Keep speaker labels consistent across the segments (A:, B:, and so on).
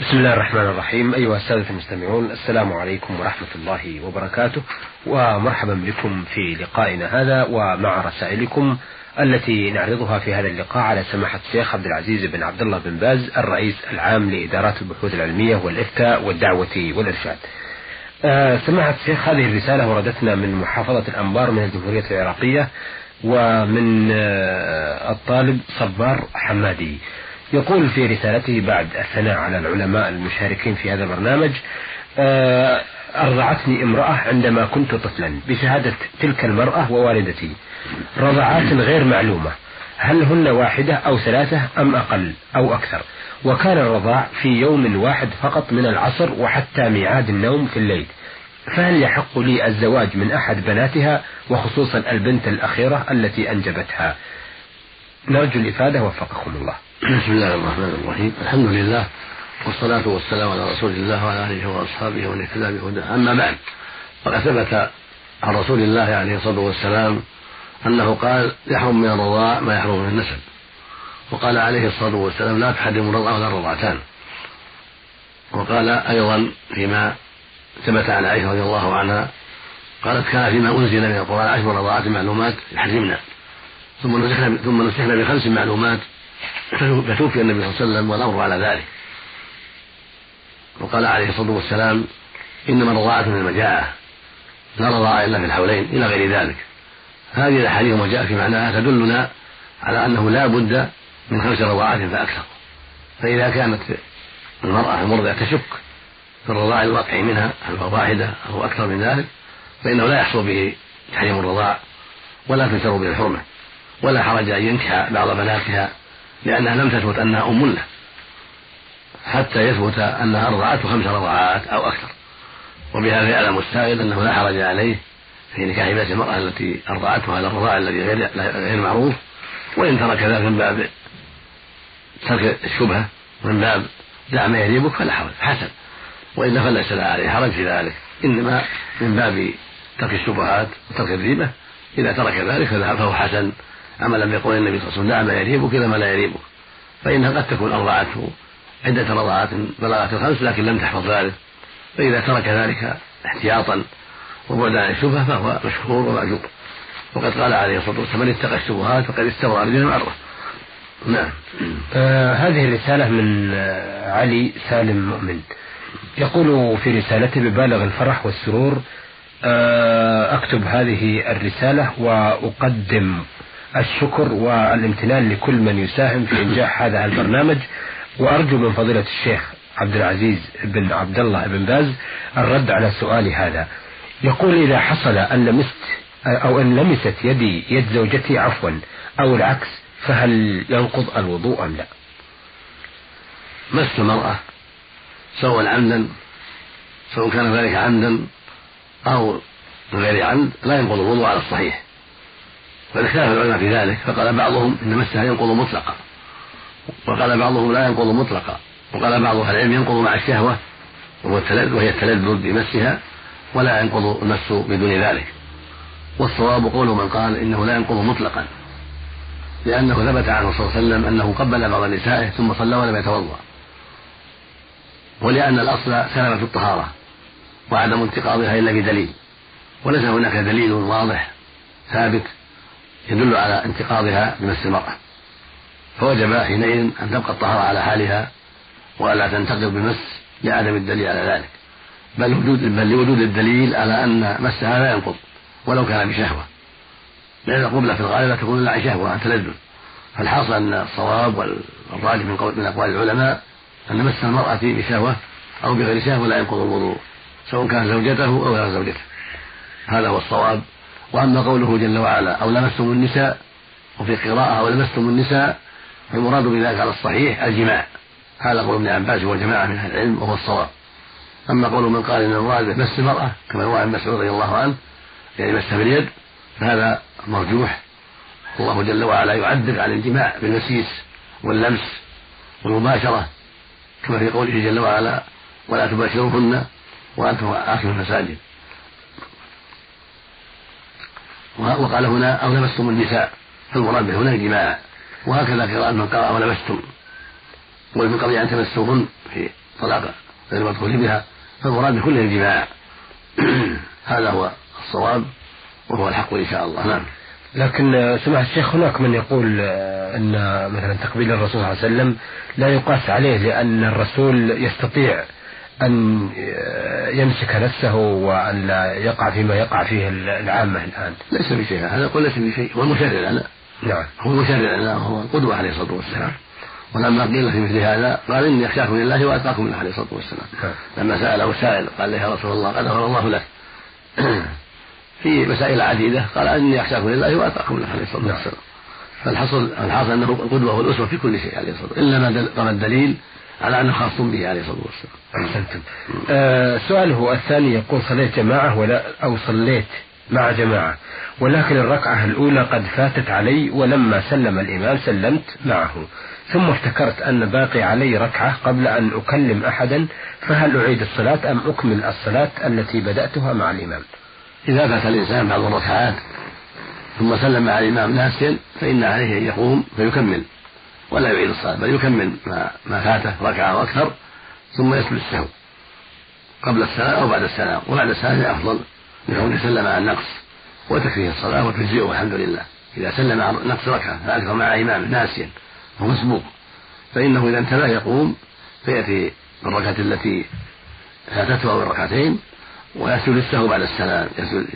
A: بسم الله الرحمن الرحيم أيها السادة المستمعون السلام عليكم ورحمة الله وبركاته ومرحبا بكم في لقائنا هذا ومع رسائلكم التي نعرضها في هذا اللقاء على سماحة الشيخ عبد العزيز بن عبد الله بن باز الرئيس العام لإدارات البحوث العلمية والإفتاء والدعوة والإرشاد. آه سماحة الشيخ هذه الرسالة وردتنا من محافظة الأنبار من الجمهورية العراقية ومن آه الطالب صبار حمادي. يقول في رسالته بعد الثناء على العلماء المشاركين في هذا البرنامج آه أرضعتني امرأة عندما كنت طفلا. بشهادة تلك المرأة ووالدتي. رضعات غير معلومة. هل هن واحدة أو ثلاثة أم أقل أو أكثر؟ وكان الرضاع في يوم واحد فقط من العصر وحتى ميعاد النوم في الليل. فهل يحق لي الزواج من أحد بناتها وخصوصا البنت الأخيرة التي أنجبتها؟ نرجو الإفادة وفقكم الله.
B: بسم الله الرحمن الرحيم. الحمد لله والصلاة والسلام على رسول الله وعلى آله وأصحابه ومن اهتدى بهداه. أما بعد فقد ثبت عن رسول الله عليه الصلاة والسلام أنه قال يحرم من الرضاع ما يحرم من النسب. وقال عليه الصلاة والسلام لا تحرم الرضاع ولا الرضعتان وقال أيضا فيما ثبت عن عائشة رضي الله عنها قالت كان فيما أنزل من القرآن عشر رضاعات معلومات يحرمنا. ثم نسخنا ثم نسخنا بخمس معلومات فتوفي النبي صلى الله عليه وسلم والأمر على ذلك. وقال عليه الصلاة والسلام إنما الرضاعة من المجاعة لا رضاعة إلا في الحولين إلى غير ذلك. هذه الأحاديث وما جاء في معناها تدلنا على أنه لا بد من خمس رضاعات فأكثر. فإذا كانت المرأة المرضعة تشك في الرضاع الواقع منها هل هو واحدة أو أكثر من ذلك فإنه لا يحصل به تحريم الرضاع ولا تنشر به الحرمة. ولا حرج أن ينكح بعض بناتها لأنها لم تثبت أنها أم له حتى يثبت أنها أرضعته خمس رضعات أو أكثر. وبهذا يعلم السائل أنه لا حرج عليه في نكاح بنت المرأة التي أرضعته على الرضاع الذي غير غير معروف وإن ترك ذلك من باب ترك الشبهة من باب دع ما يريبك فلا حرج حسن. وإلا فليس عليه حرج في ذلك. إنما من باب ترك الشبهات وترك الريبة إذا ترك ذلك فهو حسن. عملا بقول النبي صلى الله عليه وسلم دع ما يريبك إلى ما لا يريبك فإنها قد تكون أرضعته عدة رضعات بلغت الخمس لكن لم تحفظ ذلك فإذا ترك ذلك احتياطا وبعدا عن الشبهة فهو مشكور ومأجور وقد قال عليه الصلاة والسلام من اتقى الشبهات فقد استبرأ لدين العرة
A: نعم. آه هذه الرسالة من آه علي سالم مؤمن. يقول في رسالته ببالغ الفرح والسرور آه أكتب هذه الرسالة وأقدم. الشكر والامتنان لكل من يساهم في إنجاح هذا البرنامج. وأرجو من فضيلة الشيخ عبد العزيز بن عبد الله بن باز الرد على سؤالي هذا. يقول إذا حصل أن لمست أو أن لمست يدي يد زوجتي عفوا أو العكس فهل ينقض الوضوء أم لا؟
B: مس المرأة سواء عمدا سواء كان ذلك عمدا أو غير عمد لا ينقض الوضوء على الصحيح. وقد اختلف العلماء في ذلك فقال بعضهم إن مسها ينقض مطلقا. وقال بعضهم لا ينقض مطلقا. وقال بعض أهل العلم ينقض مع الشهوة وهو التلذذ وهي التلذذ بمسها ولا ينقض المس بدون ذلك. والصواب قول من قال إنه لا ينقض مطلقا. لأنه ثبت عنه صلى الله عليه وسلم أنه قبل بعض نسائه ثم صلى ولم يتوضأ. ولأن الأصل سلامه الطهارة وعدم انتقاضها إلا بدليل. وليس هناك دليل واضح ثابت يدل على انتقاضها بمس المرأة. فوجب حينئذ أن تبقى الطهارة على حالها وألا تنتقض بمس لعدم الدليل على ذلك. بل وجود بل لوجود الدليل على أن مسها لا ينقض ولو كان بشهوة. لأن القبلة في الغالب لا تكون إلا عن شهوة عن تلذذ. فالحاصل أن الصواب والراجح من قول من أقوال العلماء أن مس المرأة بشهوة أو بغير شهوة لا ينقض الوضوء سواء كان زوجته أو غير زوجته. هذا هو الصواب. وأما قوله جل وعلا أو لمستم النساء وفي قراءة أو لمستم النساء فالمراد بذلك على الصحيح الجماع. هذا قول ابن عباس وجماعه من أهل العلم وهو الصواب. أما قول من قال إن المراد مس المرأة كما روى عن مسعود رضي الله عنه يعني مسها باليد فهذا مرجوح. الله جل وعلا يعذب عن الجماع بالمسيس واللمس والمباشرة كما في قوله جل وعلا ولا تباشروهن وأنتم عاكفون المساجد. وقال هنا أو لمستم النساء. فالمراد به هنا الجماع. وهكذا قراءة من قرأ ولمستم ومن قبل أن تمسوهن في طلاق غير المدخول بها. فالمراد بكله الجماع. هذا هو الصواب وهو الحق إن شاء الله. نعم.
A: لكن سمع الشيخ هناك من يقول أن مثلا تقبيل الرسول صلى الله عليه وسلم لا يقاس عليه لأن الرسول يستطيع أن يمسك نفسه وأن لا يقع فيما يقع فيه العامة الآن.
B: ليس بشيء هذا يقول ليس بشيء هو المشرع لنا
A: نعم.
B: هو المشرع لنا وهو القدوة عليه الصلاة والسلام. ولما قيل في مثل هذا قال إني أخشاكم لله وأتقاكم منه عليه الصلاة والسلام. نعم. لما سأله سائل قال له يا رسول الله قد غفر الله لك. في مسائل عديدة قال إني أخشاكم لله وأتقاكم منه عليه الصلاة نعم. والسلام فالحصل الحاصل أنه القدوة والأسوة في كل شيء عليه الصلاة والسلام. إلا ما قام الدليل على أنه خاص به عليه الصلاة والسلام.
A: أحسنتم. آه سؤاله الثاني يقول صليت جماعة ولا أو صليت مع جماعة ولكن الركعة الأولى قد فاتت علي ولما سلم الإمام سلمت معه. ثم افتكرت أن باقي علي ركعة قبل أن أكلم أحدا فهل أعيد الصلاة أم أكمل الصلاة التي بدأتها مع الإمام؟
B: إذا فات الإنسان بعض الركعات ثم سلم مع الإمام ناسيا فإن عليه أن يقوم فيكمل. ولا يعيد الصلاة بل يكمل ما, ما فاته ركعة وأكثر ثم يسجد السهو قبل السلام أو بعد السلام وبعد السلام أفضل لكونه سلم عن النقص وتكفيه الصلاة وتجزئه الحمد لله. إذا سلم عن نقص ركعة فأكثر مع إمام ناسيا وهو مسبوق. فإنه إذا انتبه يقوم فيأتي بالركعة التي فاتته أو الركعتين ويسجد للسهو بعد السلام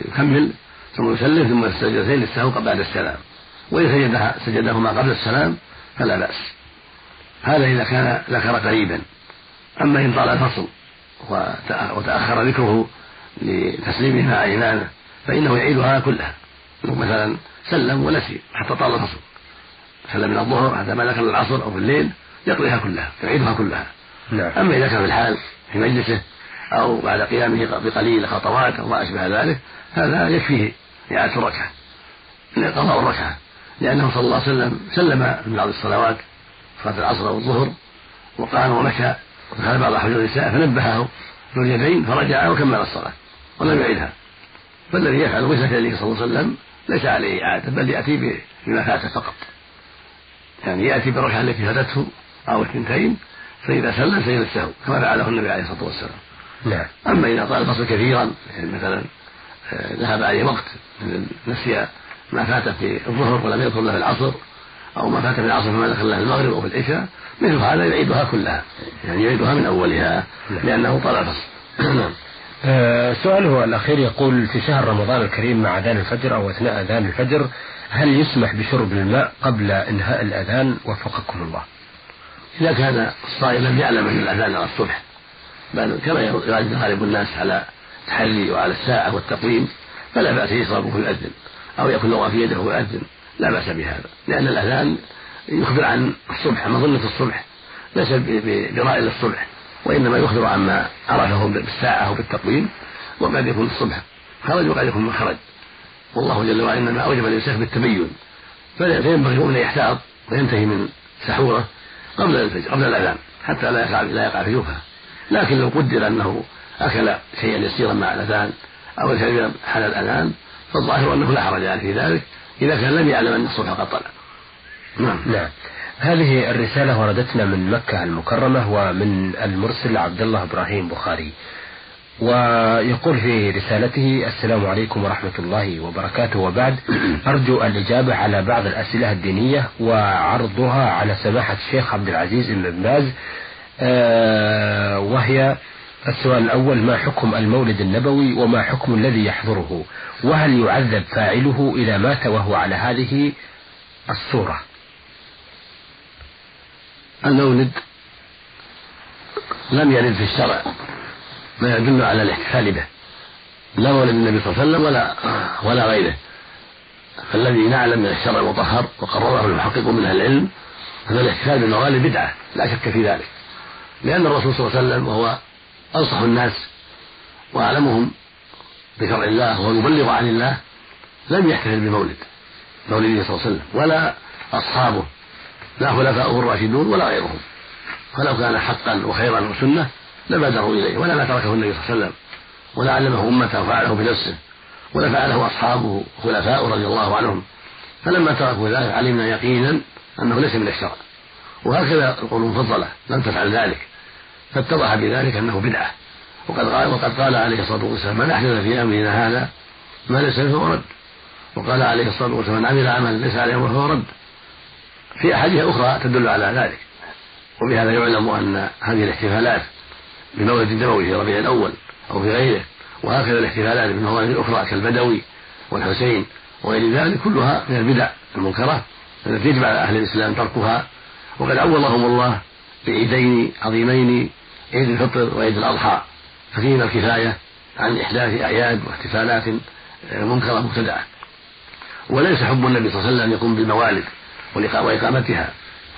B: يكمل ثم يسلم ثم السجدتين للسهو بعد السلام. وإن سجدهما قبل السلام فلا بأس. هذا إذا كان ذكر قريبا. أما إن طال الفصل وتأخر ذكره لتسليمه مع إمامه فإنه يعيدها كلها. مثلا سلم ونسي حتى طال الفصل. سلم من الظهر حتى ما دخل العصر أو في الليل يقضيها كلها يعيدها كلها.
A: نعم.
B: أما إذا كان في الحال في مجلسه أو بعد قيامه بقليل خطوات أو ما أشبه ذلك هذا يكفيه إعادة الركعة قضاء الركعة. لأنه صلى الله عليه وسلم سلم من بعض الصلوات صلاة العصر أو الظهر وقام ومشى ودخل بعض حجر النساء فنبهه ذو اليدين فرجع وكمل الصلاة ولم يعدها. فالذي يفعل مثل فعله صلى الله عليه وسلم ليس عليه إعادة بل يأتي بما فاته فقط. يعني يأتي بالركعة التي فاتته أو الثنتين فإذا سلم سجد السهو كما فعله النبي عليه الصلاة والسلام.
A: نعم.
B: أما إذا طال الفصل كثيرا يعني مثلا آه، ذهب عليه وقت نسي ما فات في الظهر ولم يدخل له في العصر أو ما فات في العصر فما دخل له في المغرب أو في العشاء مثل هذا يعيدها كلها يعني يعيدها من أولها نعم. لأنه طال الفصل. نعم.
A: آه، سؤاله الأخير يقول في شهر رمضان الكريم مع أذان الفجر أو أثناء أذان الفجر هل يسمح بشرب الماء قبل إنهاء الأذان؟ وفقكم الله.
B: إذا كان الصائم لم يعلم أن الأذان على الصبح بل كما يغالب الناس على التحري وعلى الساعة والتقويم فلا بأس يشرب ويؤذن أو يكون له في يده ويؤذن. لا بأس بهذا لأن الأذان يخبر عن الصبح مظنة الصبح ليس برائي للصبح وإنما يخبر عما عرفه بالساعة أو بالتقويم وقد يكون الصبح خرج وقد يكون خرج. والله جل وعلا إنما أوجب الإنسان بالتبين. فينبغي أن يحتاط وينتهي من سحوره قبل الفجر قبل الأذان حتى لا يقع لا يقع في شبهة لكن لو قدر أنه أكل شيئا يسيرا مع الأذان أو شرب حال الأذان فالظاهر أنه لا حرج عليه في ذلك إذا كان لم يعلم أن الصبح قد طلع
A: نعم. نعم. هذه الرسالة وردتنا من مكة المكرمة ومن المرسل عبد الله إبراهيم بخاري. ويقول في رسالته السلام عليكم ورحمة الله وبركاته. وبعد أرجو الإجابة على بعض الأسئلة الدينية وعرضها على سماحة الشيخ عبد العزيز بن باز آه وهي السؤال الأول ما حكم المولد النبوي وما حكم الذي يحضره؟ وهل يعذب فاعله إذا مات وهو على هذه الصورة؟
B: المولد لم يرد في الشرع ما يدل على الاحتفال به. لا مولد النبي صلى الله عليه وسلم ولا ولا غيره. فالذي نعلم من الشرع المطهر وقرره المحقق من أهل العلم أن الاحتفال بالموالد بدعة لا شك في ذلك. لأن الرسول صلى الله عليه وسلم وهو أنصح الناس وأعلمهم بشرع الله ويبلغ عن الله لم يحتفل بمولد مولده صلى الله عليه وسلم ولا أصحابه لا خلفاؤه الراشدون ولا غيرهم. فلو كان حقا وخيرا وسنة لبادروا إليه ولا ما تركه النبي صلى الله عليه وسلم ولا علمه أمته وفعله بنفسه ولا فعله أصحابه خلفاء رضي الله عنهم. فلما تركوا ذلك علمنا يقينا أنه ليس من الشرع. وهكذا القرون المفضله لم تفعل ذلك. فاتضح بذلك أنه بدعة. وقد قال وقد قال عليه الصلاة والسلام من أحدث في أمرنا هذا ما ليس فهو رد. وقال عليه الصلاة والسلام من عمل عملا ليس عليه فهو رد. في أحاديث أخرى تدل على ذلك. وبهذا يعلم أن هذه الاحتفالات بمولد النبوي في ربيع الأول أو في غيره وهكذا الاحتفالات بالموالد الأخرى كالبدوي والحسين وغير ذلك كلها من البدع المنكرة التي يجب على أهل الإسلام تركها. وقد عوضهم الله بعيدين عظيمين عيد الفطر وعيد الأضحى. ففيهما الكفاية عن إحداث أعياد واحتفالات منكرة مبتدعة. وليس حب النبي صلى الله عليه وسلم يقوم بالموالد وإقامتها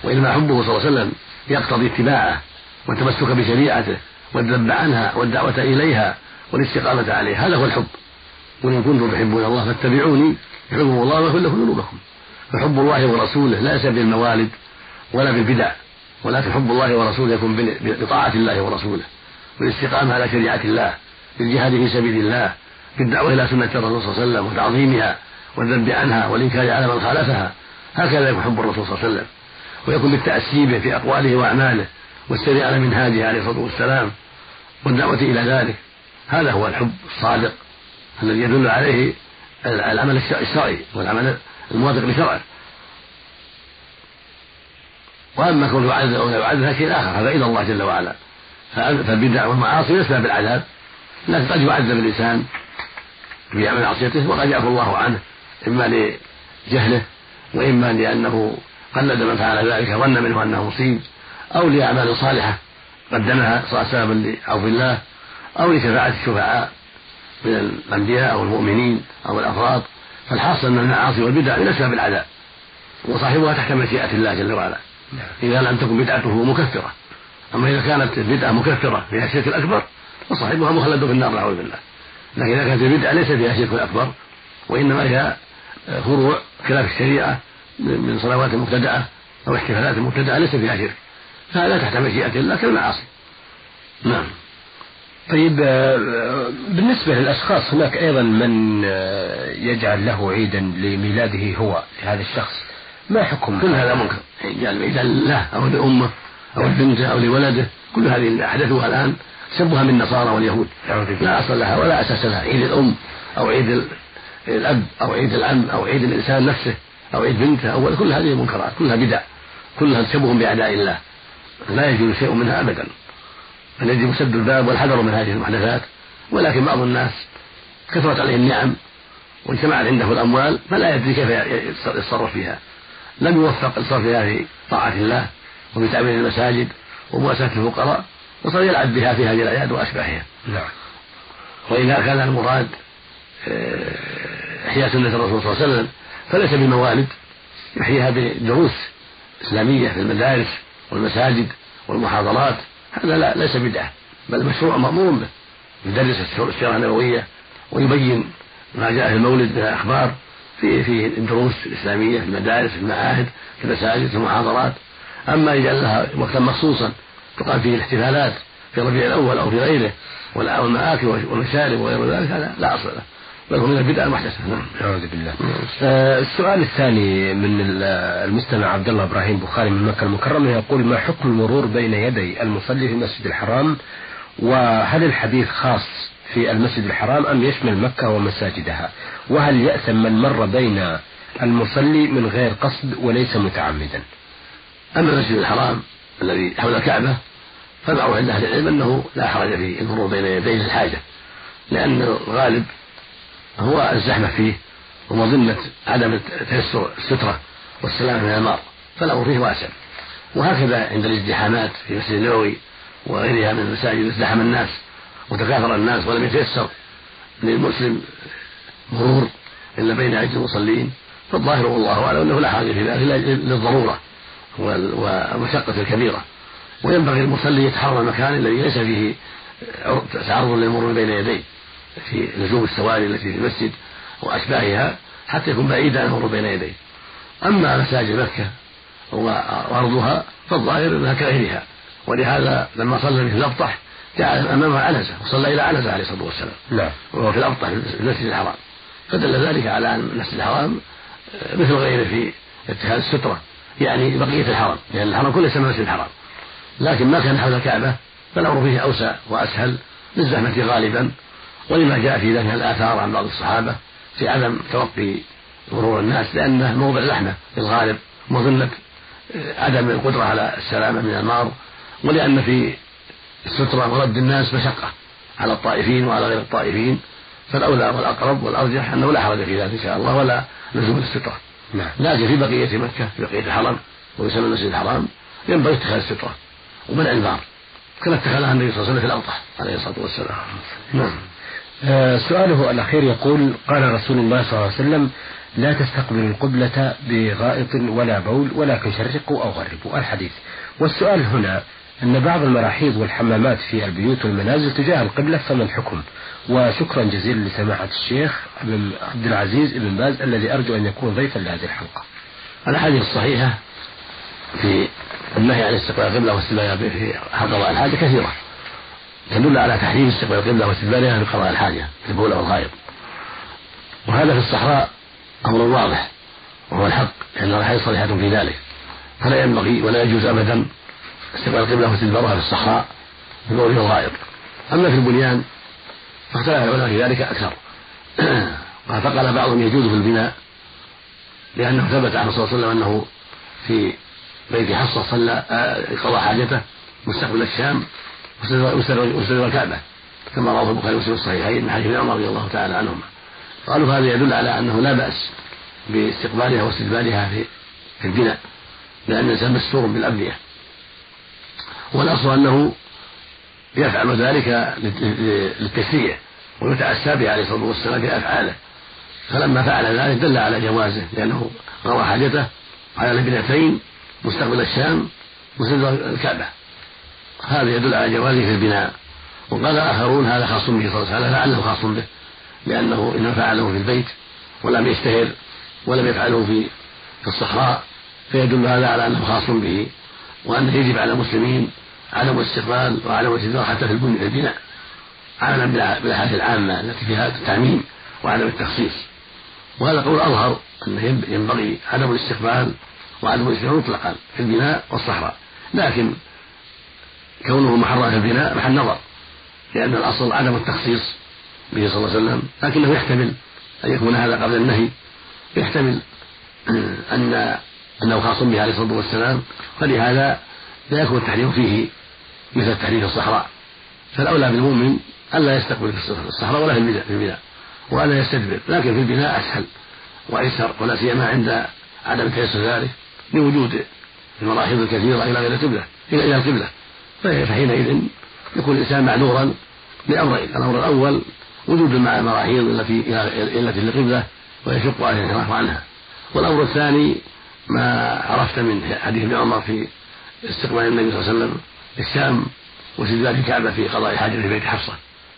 B: وإنما حبه صلى الله عليه وسلم يقتضي اتباعه والتمسك بشريعته والذب عنها والدعوة إليها والاستقامة عليه هذا هو الحب. قل إن كنتم تحبون الله فاتبعوني يحبكم الله ويغفر لكم ذنوبكم. فحب الله ورسوله ليس بالموالد ولا بالبدع ولكن حب الله ورسوله يكون بطاعة الله ورسوله بالاستقامة على شريعة الله بالجهاد في سبيل الله بالدعوة إلى سنة الرسول صلى الله عليه وسلم وتعظيمها والذب عنها والإنكار على من خالفها هكذا يكون حب الرسول صلى الله عليه وسلم. ويكون بالتأسي به في أقواله وأعماله والسير على منهاجه عليه الصلاة والسلام والدعوة إلى ذلك. هذا هو الحب الصادق الذي يدل عليه العمل الشرعي والعمل الموافق لشرعه. وأما كونه يعذب أو لا يعذب هذا شيء آخر هذا إلى الله جل وعلا. فالبدع والمعاصي ليس بالعذاب. لكن قد يعذب الإنسان في عمل معصيته وقد يعفو الله عنه إما لجهله وإما لأنه قلد من فعل ذلك ظن منه أنه مصيب أو لأعمال صالحة قدمها سببا لعفو الله أو لشفاعة الشفعاء من الأنبياء أو المؤمنين أو الأفراد. فالحاصل أن المعاصي والبدع من اسباب العذاب وصاحبها تحت مشيئة الله جل وعلا. إذا لم تكن بدعته مكفرة. أما إذا كانت البدعه مكفرة فيها الشرك الأكبر فصاحبها مخلد في النار نعوذ بالله. لكن إذا كانت البدعه ليس فيها شرك اكبر وإنما هي فروع خلاف الشريعة من صلوات مبتدعة أو احتفالات مبتدعة ليس فيها شرك. فهذا تحت مشيئة الله كالمعاصي. نعم.
A: طيب آه، بالنسبة للأشخاص هناك أيضا من آه، يجعل له عيدا لميلاده هو لهذا الشخص. ما حكم.
B: كل هذا منكر يجعل عيدا له أو لأمه أو لبنته أو لولده كل هذه اللي أحدثوها الآن سبها من النصارى واليهود. لا أصل لها ولا أساس لها. عيد الأم أو عيد الأب أو عيد العم أو عيد الإنسان نفسه أو عيد بنته أو كل هذه منكرات. كلها بدع. كلها تشبه بأعداء الله. لا يجوز شيء منها أبدا. بل يجب سد الباب والحذر من هذه المحدثات. ولكن بعض الناس كثرت عليه النعم واجتمعت عنده الأموال فلا يدري كيف يتصرف فيها. لم يوفق لصرفها في طاعة الله وفي تعمير المساجد ومواساة الفقراء وصار يلعب بها في هذه الأعياد وأشباهها.
A: نعم.
B: وإذا كان المراد آه، إحياء سنة الرسول صلى الله عليه وسلم فليس بالموالد يحييها بدروس إسلامية في المدارس والمساجد والمحاضرات. هذا لا ليس بدعة بل مشروع مأمور به يدرس السيرة النبوية ويبين ما جاء في المولد من الأخبار. في في الدروس الإسلامية في المدارس في المعاهد في المساجد في المحاضرات. أما يجعل لها وقتا مخصوصا تقام فيه الاحتفالات في ربيع الأول أو في غيره والمآكل والمشارب وغير ذلك هذا لا أصل له. بل هو من البدع المحدثة.
A: نعم. أعوذ بالله. آه السؤال الثاني من المستمع عبد الله إبراهيم بخاري من مكة المكرمة يقول ما حكم المرور بين يدي المصلي في المسجد الحرام؟ وهل الحديث خاص في المسجد الحرام أم يشمل مكة ومساجدها؟ وهل يأثم من مر بين المصلي من غير قصد وليس متعمدا؟
B: أما المسجد الحرام الذي حول الكعبة فالمعروف عند أهل العلم أنه لا حرج في المرور بين يديه الحاجة لأن الغالب هو الزحمة فيه ومظنة عدم تيسر السترة والسلامة من المار فالأمر فيه واسع. وهكذا عند الازدحامات في المسجد النبوي وغيرها من المساجد ازدحم الناس. وتكاثر الناس ولم يتيسر للمسلم مرور إلا بين أيدي المصلين فالظاهر والله أعلم أنه لا حاجة في ذلك للضرورة والمشقة الكبيرة. وينبغي المصلي يتحرى المكان الذي ليس فيه تعرض للمرور بين يديه في لزوم السواري التي في المسجد وأشباهها حتى يكون بعيدا عن المرور بين يديه. أما مساجد مكة وأرضها فالظاهر أنها كغيرها. ولهذا لما صلى في الأبطح جعل أمامها عنزة وصلى إلى عنزة عليه الصلاة والسلام.
A: نعم.
B: وهو في الأبطح في المسجد الحرام. فدل ذلك على أن المسجد الحرام مثل غيره في اتخاذ السترة يعني بقية الحرم لأن الحرم كله يسمى مسجد الحرام. لكن ما كان حول الكعبة فالأمر فيه أوسع وأسهل للزحمة غالبا. ولما جاء في ذلك الآثار عن بعض الصحابة في عدم توقي مرور الناس لأنه موضع زحمة في الغالب مظنة عدم القدرة على السلامة من المار ولأن في السترة ورد الناس مشقة على الطائفين وعلى غير الطائفين. فالأولى والأقرب والأرجح أنه لا حرج في ذلك إن شاء الله ولا لزوم السترة. نعم. لكن في بقية مكة في بقية الحرم ويسمى المسجد الحرام ينبغي اتخاذ السترة ومنع النار كما اتخذها النبي صلى الله عليه وسلم في الأوطح عليه الصلاة والسلام. نعم.
A: آه سؤاله الأخير يقول قال رسول الله صلى الله عليه وسلم لا تستقبلوا القبلة بغائط ولا بول ولكن شرقوا أو غربوا. الحديث. والسؤال هنا أن بعض المراحيض والحمامات في البيوت والمنازل تجاه القبلة فما الحكم. وشكرا جزيلا لسماحة الشيخ عبد العزيز بن باز الذي أرجو أن يكون ضيفا لهذه الحلقة.
B: الأحاديث الصحيحة في النهي عن استقبال القبلة واستقبالها في قضاء الحاجة كثيرة. تدل على تحريم استقبال القبلة واستقبالها في قضاء الحاجة في البول والغائط وهذا في الصحراء أمر واضح وهو الحق لأن الأحاديث صريحة في ذلك. فلا ينبغي ولا يجوز أبدا استقبال القبلة واستدبارها في الصحراء في البول والغائط أما في البنيان فاختلف العلماء في ذلك أكثر. فقال بعضهم يجوز في البناء لأنه ثبت عن صلى الله عليه وسلم أنه في بيت حفصة صلى آه، قضى حاجته مستقبل الشام واستدبر الكعبة كما رواه البخاري ومسلم الصحيحين من حديث عمر رضي الله تعالى عنهما. قالوا هذا يدل على أنه لا بأس باستقبالها واستدبارها في في البناء لأن الإنسان مستور بالأبنية. والأصل أنه يفعل ذلك للتشريع ويتأسى به عليه الصلاة والسلام في أفعاله. فلما فعل ذلك دل على جوازه لأنه روى حاجته على البنتين مستقبل الشام مستقبل الكعبة. هذا يدل على جوازه في البناء. وقال آخرون هذا خاص به صلى الله عليه وسلم لعله خاص به لأنه إنما فعله في البيت ولم يشتهر ولم يفعله في في الصحراء. فيدل هذا على أنه خاص به وأنه يجب على المسلمين عدم الاستقبال وعدم الاعتذار حتى في البناء. عملا بالاحاديث العامة التي فيها التعميم وعدم التخصيص. وهذا قول أظهر أنه ينبغي عدم الاستقبال وعدم الاستقبال مطلقا في البناء والصحراء. لكن كونه محرم في البناء محل نظر لأن الأصل عدم التخصيص به صلى الله عليه وسلم. لكنه يحتمل أن يكون هذا قبل النهي. يحتمل ان أنه خاص به عليه الصلاة والسلام. فلهذا لا يكون التحريم فيه مثل التحريم في الصحراء. فالأولى بالمؤمن ألا يستقبل في الصحراء ولا في البناء وألا يستدبر. لكن في البناء أسهل وأيسر ولا سيما عند عدم تيسر ذلك لوجود المراحيض الكثيرة إلى غير القبلة إلى القبلة. فحينئذ يكون الإنسان معذورا لأمرين الأمر الأول وجود المراحيض التي التي للقبلة ويشق عليه الانحراف عنها. والأمر الثاني ما عرفت من حديث ابن عمر في استقبال النبي صلى الله عليه وسلم الشام واستدلال الكعبة في قضاء حاجة في بيت حفصة.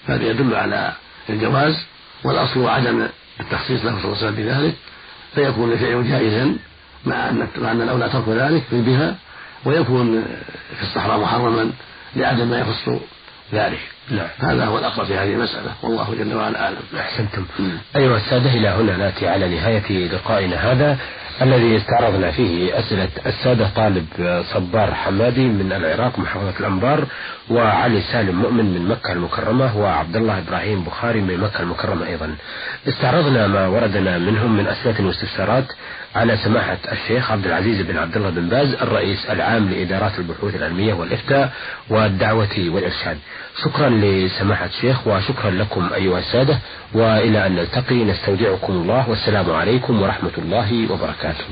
B: فهذا يدل على الجواز والأصل عدم التخصيص له صلى الله عليه وسلم بذلك فيكون الفعل جائزا مع أن مع أن الأولى ترك ذلك في بها ويكون في الصحراء محرما لعدم ما يخص ذلك. نعم. هذا هو الأقرب في هذه المسألة. والله جل وعلا أعلم.
A: أحسنتم. أيها السادة إلى هنا نأتي على نهاية لقائنا هذا. الذي استعرضنا فيه أسئلة السادة طالب صبار حمادي من العراق محافظة الأنبار وعلي سالم مؤمن من مكة المكرمة وعبد الله إبراهيم بخاري من مكة المكرمة أيضا. استعرضنا ما وردنا منهم من أسئلة واستفسارات. على سماحة الشيخ عبد العزيز بن عبد الله بن باز الرئيس العام لإدارات البحوث العلمية والإفتاء والدعوة والإرشاد. شكرا لسماحة الشيخ وشكرا لكم أيها السادة وإلى أن نلتقي نستودعكم الله والسلام عليكم ورحمة الله وبركاته.